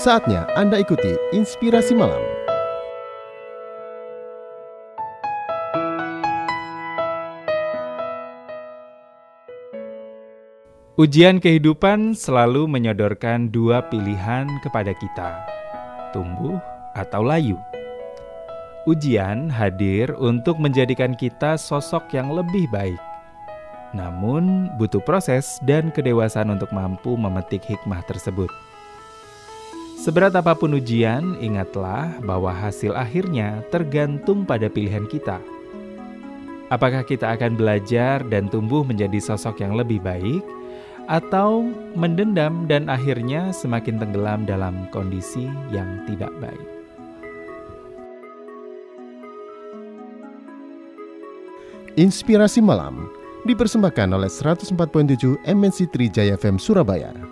Saatnya Anda ikuti Inspirasi Malam. Ujian kehidupan selalu menyodorkan dua pilihan kepada kita, tumbuh atau layu. Ujian hadir untuk menjadikan kita sosok yang lebih baik. Namun, butuh proses dan kedewasaan untuk mampu memetik hikmah tersebut. Seberat apa pun ujian, ingatlah bahwa hasil akhirnya tergantung pada pilihan kita. Apakah kita akan belajar dan tumbuh menjadi sosok yang lebih baik? atau mendendam dan akhirnya semakin tenggelam dalam kondisi yang tidak baik. Inspirasi Malam dipersembahkan oleh 104.7 MNC Trijaya FM Surabaya.